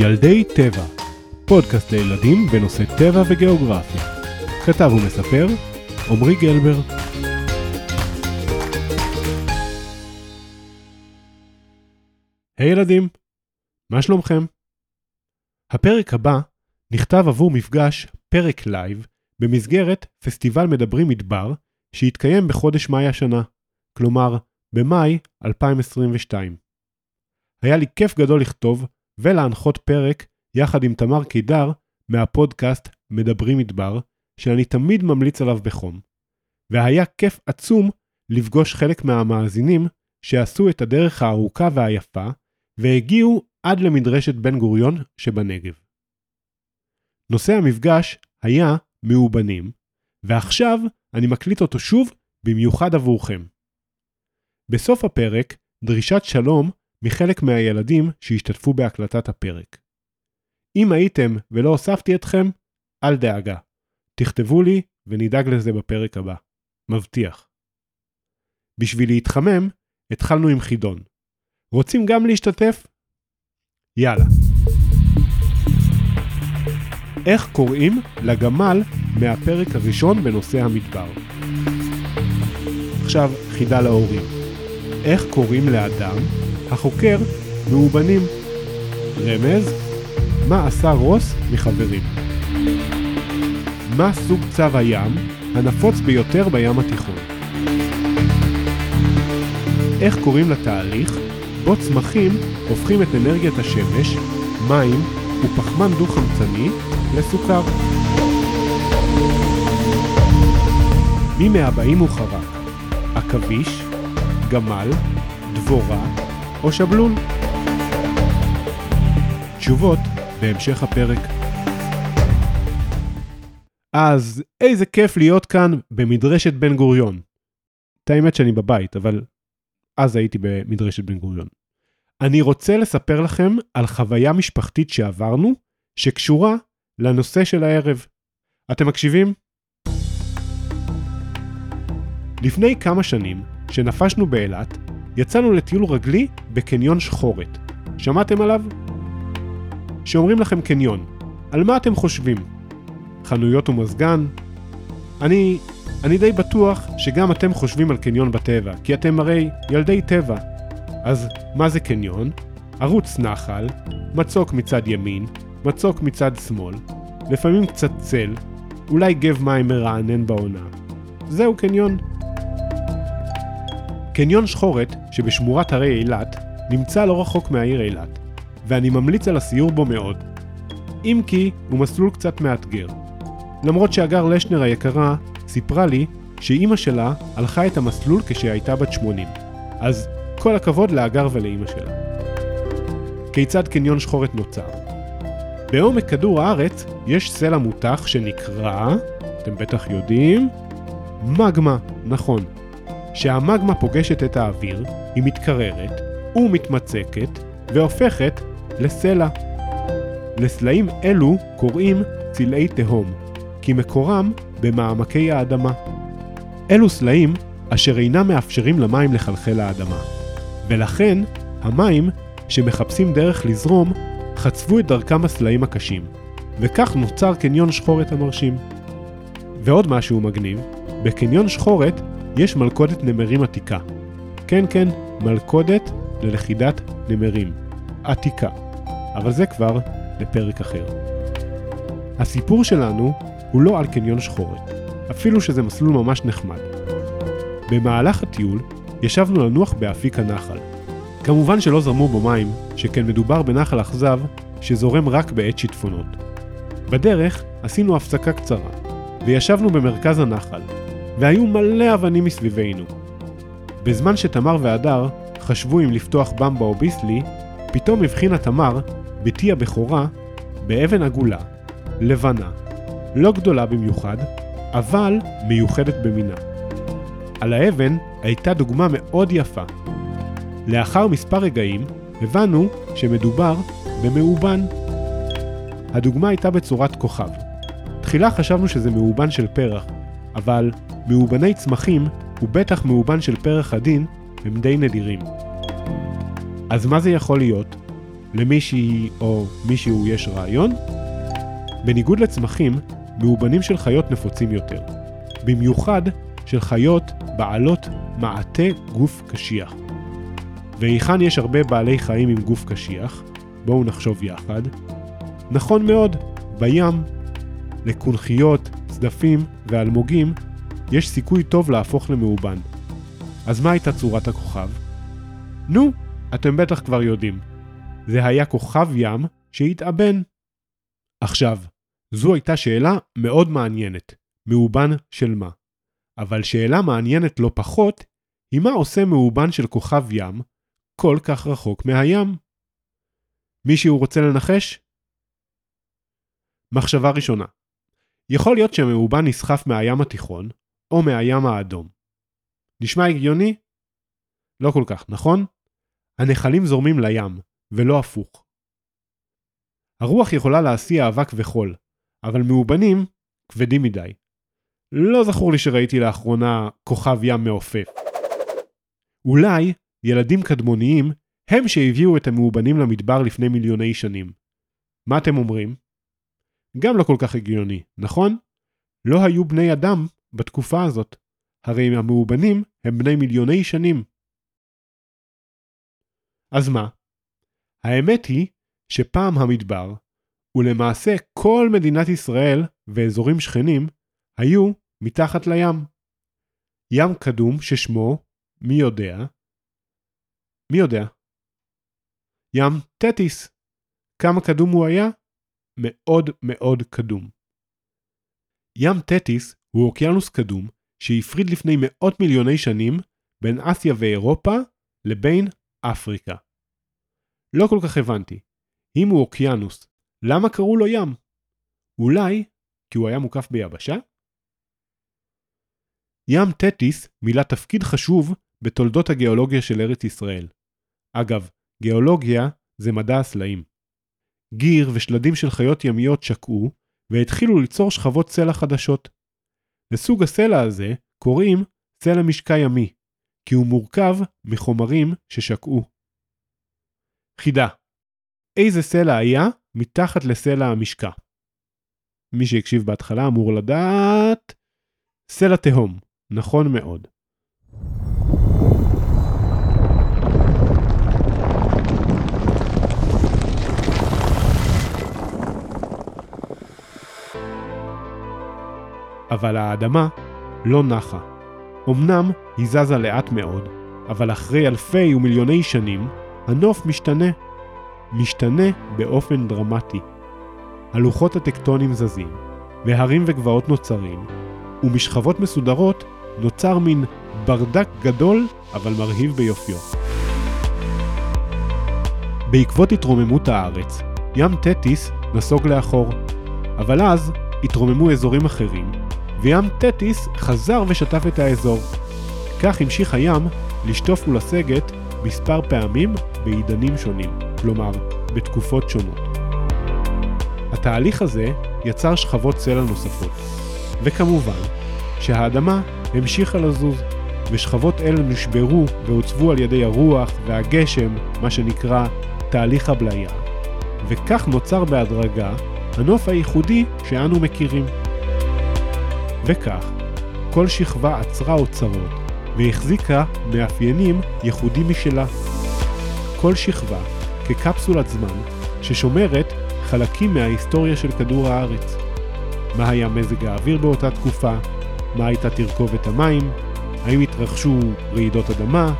ילדי טבע, פודקאסט לילדים בנושא טבע וגיאוגרפיה. כתב ומספר, עמרי גלבר. היי ילדים, מה שלומכם? הפרק הבא נכתב עבור מפגש פרק לייב במסגרת פסטיבל מדברים מדבר שהתקיים בחודש מאי השנה, כלומר במאי 2022. היה לי כיף גדול לכתוב ולהנחות פרק יחד עם תמר קידר מהפודקאסט מדברים מדבר, שאני תמיד ממליץ עליו בחום. והיה כיף עצום לפגוש חלק מהמאזינים שעשו את הדרך הארוכה והיפה והגיעו עד למדרשת בן גוריון שבנגב. נושא המפגש היה מאובנים, ועכשיו אני מקליט אותו שוב במיוחד עבורכם. בסוף הפרק, דרישת שלום מחלק מהילדים שהשתתפו בהקלטת הפרק. אם הייתם ולא הוספתי אתכם, אל דאגה. תכתבו לי ונדאג לזה בפרק הבא. מבטיח. בשביל להתחמם, התחלנו עם חידון. רוצים גם להשתתף? יאללה. איך קוראים לגמל מהפרק הראשון בנושא המדבר? עכשיו חידה להורים. איך קוראים לאדם החוקר מאובנים? רמז, מה עשה רוס מחברים? מה סוג צו הים הנפוץ ביותר בים התיכון? איך קוראים לתהליך בו צמחים הופכים את אנרגיית השמש, מים ופחמן דו-חמצני לסוכר? מי מהבאים הוא חרק? עכביש, גמל, דבורה או שבלול? תשובות בהמשך הפרק. אז איזה כיף להיות כאן במדרשת בן גוריון. את האמת שאני בבית, אבל אז הייתי במדרשת בן גוריון. אני רוצה לספר לכם על חוויה משפחתית שעברנו, שקשורה לנושא של הערב. אתם מקשיבים? לפני כמה שנים, כשנפשנו באילת, יצאנו לטיול רגלי בקניון שחורת. שמעתם עליו? שאומרים לכם קניון, על מה אתם חושבים? חנויות ומזגן? אני, אני די בטוח שגם אתם חושבים על קניון בטבע, כי אתם הרי ילדי טבע. אז מה זה קניון? ערוץ נחל, מצוק מצד ימין, מצוק מצד שמאל, לפעמים קצת צל, אולי גב מים מרענן בעונה. זהו קניון. קניון שחורת, שבשמורת הרי אילת, נמצא לא רחוק מהעיר אילת, ואני ממליץ על הסיור בו מאוד. אם כי הוא מסלול קצת מאתגר. למרות שהגר לשנר היקרה סיפרה לי שאימא שלה הלכה את המסלול כשהייתה בת 80. אז כל הכבוד לאגר ולאימא שלה. כיצד קניון שחורת נוצר? בעומק כדור הארץ יש סלע מותח שנקרא, אתם בטח יודעים, מגמה, נכון. כשהמגמה פוגשת את האוויר, היא מתקררת ומתמצקת והופכת לסלע. לסלעים אלו קוראים צלעי תהום, כי מקורם במעמקי האדמה. אלו סלעים אשר אינם מאפשרים למים לחלחל לאדמה, ולכן המים שמחפשים דרך לזרום חצבו את דרכם בסלעים הקשים, וכך נוצר קניון שחורת המרשים. ועוד משהו מגניב, בקניון שחורת יש מלכודת נמרים עתיקה. כן כן, מלכודת ללכידת נמרים. עתיקה. אבל זה כבר לפרק אחר. הסיפור שלנו הוא לא על קניון שחורת, אפילו שזה מסלול ממש נחמד. במהלך הטיול ישבנו לנוח באפיק הנחל. כמובן שלא זרמו בו מים, שכן מדובר בנחל אכזב שזורם רק בעת שיטפונות. בדרך עשינו הפסקה קצרה, וישבנו במרכז הנחל, והיו מלא אבנים מסביבנו. בזמן שתמר והדר חשבו אם לפתוח במבה או ביסלי, פתאום הבחינה תמר, בתי הבכורה, באבן עגולה, לבנה, לא גדולה במיוחד, אבל מיוחדת במינה. על האבן הייתה דוגמה מאוד יפה. לאחר מספר רגעים הבנו שמדובר במאובן. הדוגמה הייתה בצורת כוכב. תחילה חשבנו שזה מאובן של פרח, אבל מאובני צמחים, ובטח מאובן של פרח עדין, הם די נדירים. אז מה זה יכול להיות? למישהי או מישהו יש רעיון? בניגוד לצמחים, מאובנים של חיות נפוצים יותר. במיוחד של חיות בעלות מעטה גוף קשיח. והיכן יש הרבה בעלי חיים עם גוף קשיח? בואו נחשוב יחד. נכון מאוד, בים. לקונכיות, צדפים ואלמוגים יש סיכוי טוב להפוך למאובן. אז מה הייתה צורת הכוכב? נו, אתם בטח כבר יודעים. זה היה כוכב ים שהתאבן. עכשיו, זו הייתה שאלה מאוד מעניינת. מאובן של מה? אבל שאלה מעניינת לא פחות, היא מה עושה מאובן של כוכב ים כל כך רחוק מהים? מישהו רוצה לנחש? מחשבה ראשונה יכול להיות שהמאובן נסחף מהים התיכון או מהים האדום. נשמע הגיוני? לא כל כך, נכון? הנחלים זורמים לים, ולא הפוך. הרוח יכולה להסיע אבק וחול, אבל מאובנים כבדים מדי. לא זכור לי שראיתי לאחרונה כוכב ים מעופף. אולי ילדים קדמוניים הם שהביאו את המאובנים למדבר לפני מיליוני שנים. מה אתם אומרים? גם לא כל כך הגיוני, נכון? לא היו בני אדם בתקופה הזאת. הרי המאובנים הם בני מיליוני שנים. אז מה? האמת היא שפעם המדבר, ולמעשה כל מדינת ישראל ואזורים שכנים, היו מתחת לים. ים קדום ששמו, מי יודע? מי יודע? ים תטיס. כמה קדום הוא היה? מאוד מאוד קדום. ים תטיס הוא אוקיינוס קדום שהפריד לפני מאות מיליוני שנים בין אסיה ואירופה לבין אפריקה. לא כל כך הבנתי. אם הוא אוקיינוס, למה קראו לו ים? אולי כי הוא היה מוקף ביבשה? ים תטיס מילא תפקיד חשוב בתולדות הגיאולוגיה של ארץ ישראל. אגב, גיאולוגיה זה מדע הסלעים. גיר ושלדים של חיות ימיות שקעו, והתחילו ליצור שכבות סלע חדשות. לסוג הסלע הזה קוראים סלע משקע ימי, כי הוא מורכב מחומרים ששקעו. חידה איזה סלע היה מתחת לסלע המשקע? מי שהקשיב בהתחלה אמור לדעת סלע תהום, נכון מאוד. אבל האדמה לא נחה. אמנם היא זזה לאט מאוד, אבל אחרי אלפי ומיליוני שנים, הנוף משתנה. משתנה באופן דרמטי. הלוחות הטקטונים זזים, והרים וגבעות נוצרים, ומשכבות מסודרות נוצר מין ברדק גדול אבל מרהיב ביופיו. בעקבות התרוממות הארץ, ים תטיס נסוג לאחור, אבל אז התרוממו אזורים אחרים, וים תטיס חזר ושטף את האזור. כך המשיך הים לשטוף ולסגת מספר פעמים בעידנים שונים, כלומר, בתקופות שונות. התהליך הזה יצר שכבות סלע נוספות, וכמובן שהאדמה המשיכה לזוז, ושכבות אלה נשברו והוצבו על ידי הרוח והגשם, מה שנקרא תהליך הבליה, וכך נוצר בהדרגה הנוף הייחודי שאנו מכירים. וכך, כל שכבה עצרה אוצרות והחזיקה מאפיינים ייחודים משלה. כל שכבה כקפסולת זמן ששומרת חלקים מההיסטוריה של כדור הארץ. מה היה מזג האוויר באותה תקופה, מה הייתה תרכובת המים, האם התרחשו רעידות אדמה,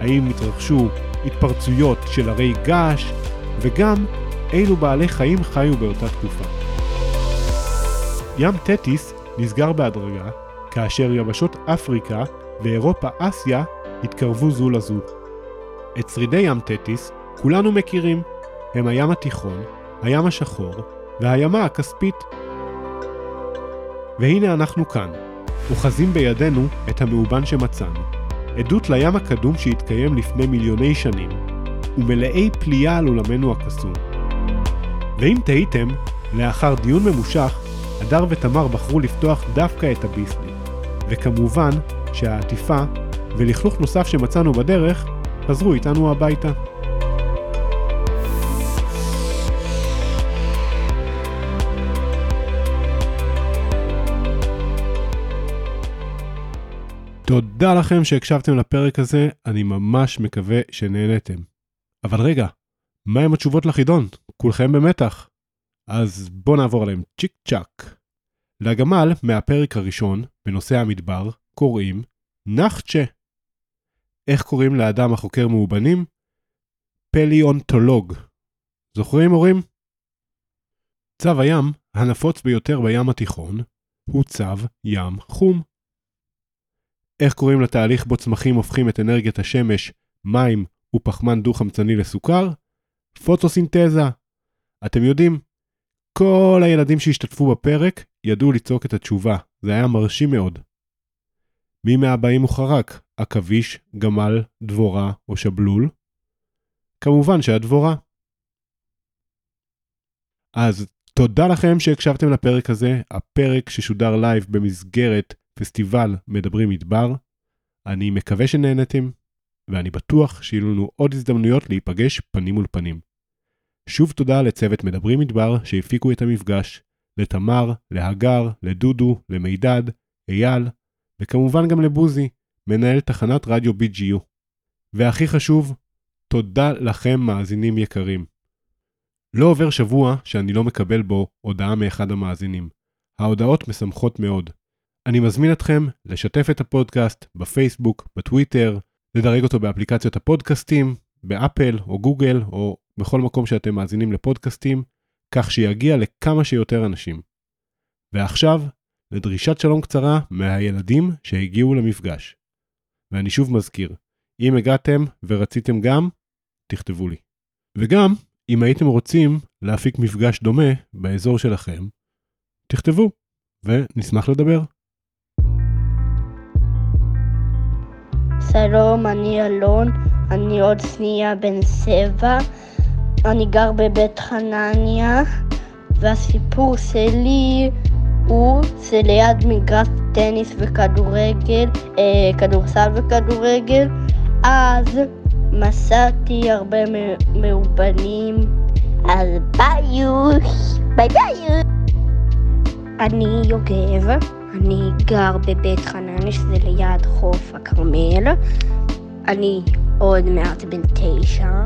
האם התרחשו התפרצויות של הרי געש, וגם אילו בעלי חיים חיו באותה תקופה. ים תטיס נסגר בהדרגה כאשר יבשות אפריקה ואירופה-אסיה התקרבו זו לזו. את שרידי ים תטיס כולנו מכירים, הם הים התיכון, הים השחור והימה הכספית. והנה אנחנו כאן, אוחזים בידינו את המאובן שמצאנו, עדות לים הקדום שהתקיים לפני מיליוני שנים, ומלאי פליאה על עולמנו הקסום. ואם תהיתם, לאחר דיון ממושך, הדר ותמר בחרו לפתוח דווקא את הביסלי, וכמובן שהעטיפה ולכלוך נוסף שמצאנו בדרך חזרו איתנו הביתה. תודה לכם שהקשבתם לפרק הזה, אני ממש מקווה שנהנתם. אבל רגע, מה עם התשובות לחידון? כולכם במתח. אז בואו נעבור עליהם צ'יק צ'אק. לגמל מהפרק הראשון, בנושא המדבר, קוראים נחצ'ה. איך קוראים לאדם החוקר מאובנים? פליאונטולוג. זוכרים הורים? צו הים, הנפוץ ביותר בים התיכון, הוא צו ים חום. איך קוראים לתהליך בו צמחים הופכים את אנרגיית השמש, מים ופחמן דו-חמצני לסוכר? פוטוסינתזה. אתם יודעים, כל הילדים שהשתתפו בפרק ידעו לצעוק את התשובה, זה היה מרשים מאוד. מי מהבאים הוא חרק? עכביש, גמל, דבורה או שבלול? כמובן שהדבורה. אז תודה לכם שהקשבתם לפרק הזה, הפרק ששודר לייב במסגרת פסטיבל מדברים מדבר. אני מקווה שנהנתם, ואני בטוח שיהיו לנו עוד הזדמנויות להיפגש פנים מול פנים. שוב תודה לצוות מדברים מדבר שהפיקו את המפגש, לתמר, להגר, לדודו, למידד, אייל, וכמובן גם לבוזי, מנהל תחנת רדיו BGU. והכי חשוב, תודה לכם מאזינים יקרים. לא עובר שבוע שאני לא מקבל בו הודעה מאחד המאזינים. ההודעות משמחות מאוד. אני מזמין אתכם לשתף את הפודקאסט בפייסבוק, בטוויטר, לדרג אותו באפליקציות הפודקאסטים, באפל או גוגל או בכל מקום שאתם מאזינים לפודקאסטים, כך שיגיע לכמה שיותר אנשים. ועכשיו, לדרישת שלום קצרה מהילדים שהגיעו למפגש. ואני שוב מזכיר, אם הגעתם ורציתם גם, תכתבו לי. וגם, אם הייתם רוצים להפיק מפגש דומה באזור שלכם, תכתבו, ונשמח לדבר. שלום, אני אלון, אני עוד שנייה בן שבע, אני גר בבית חנניה, והסיפור שלי הוא שליד מגרש טניס וכדורגל, אה, כדורסל וכדורגל, אז מסעתי הרבה מאובנים, אז ביוש, ביי ביי. אני יוגב, אני גר בבית חנן, שזה ליד חוף הכרמל. אני עוד מעט בן תשע,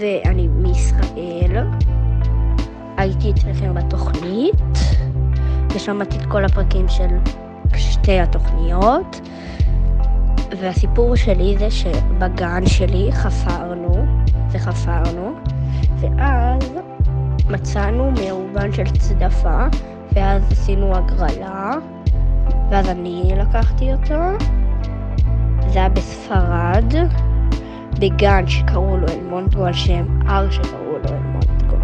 ואני מישראל. הייתי אצלכם בתוכנית, ושמעתי את כל הפרקים של שתי התוכניות. והסיפור שלי זה שבגן שלי חפרנו, וחפרנו, ואז מצאנו מאובן של צדפה, ואז עשינו הגרלה, ואז אני לקחתי אותו. זה היה בספרד, בגן שקראו לו אלמונטגו, על שם הר שקראו לו אלמונטגו.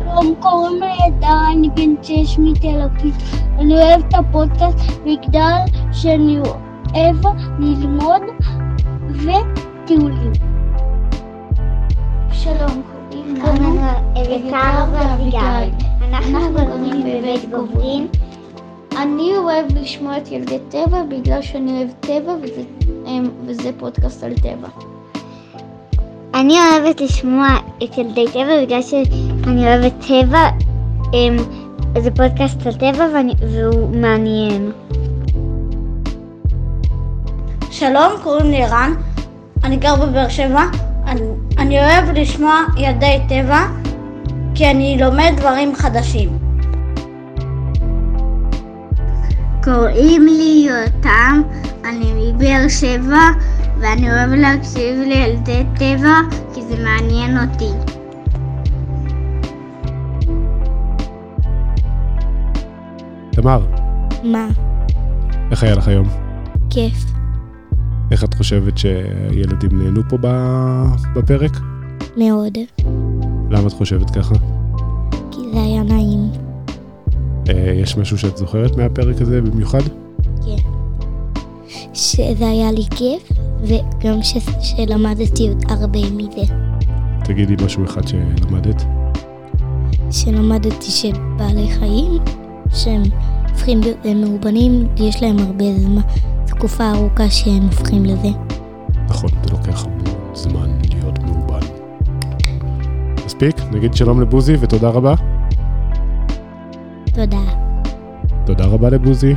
שלום, קוראים לי עדה, אני בן שש מתל אביב. אני אוהב את הפודקאסט בגלל שאני אוהב ללמוד וטיולים. שלום, קוראים לנו אביתר ואביגיל. אנחנו גרים בבית גוברין. אני אוהב לשמוע את ילדי טבע בגלל שאני אוהב טבע וזה, וזה פודקאסט על טבע. אני אוהבת לשמוע את ילדי טבע בגלל שאני אוהבת טבע. זה פודקאסט על טבע והוא מעניין. שלום, קוראים לי ערן, אני גר בבאר שבע, אני, אני אוהב לשמוע ילדי טבע כי אני לומד דברים חדשים. קוראים לי יותם, אני מבאר שבע ואני אוהב להקשיב לילדי טבע כי זה מעניין אותי. תמר, מה? איך היה לך היום? כיף. איך את חושבת שהילדים נהנו פה בפרק? מאוד. למה את חושבת ככה? כי זה היה נעים. אה, יש משהו שאת זוכרת מהפרק הזה במיוחד? כן. שזה היה לי כיף, וגם ש... שלמדתי עוד הרבה מזה. תגידי משהו אחד שלמדת. שלמדתי שבעלי חיים, שהם הופכים למאובנים, יש להם הרבה זמן, תקופה ארוכה שהם הופכים לזה. נכון, זה לוקח המון זמן להיות מאובן. מספיק, נגיד שלום לבוזי ותודה רבה. תודה. תודה רבה לבוזי.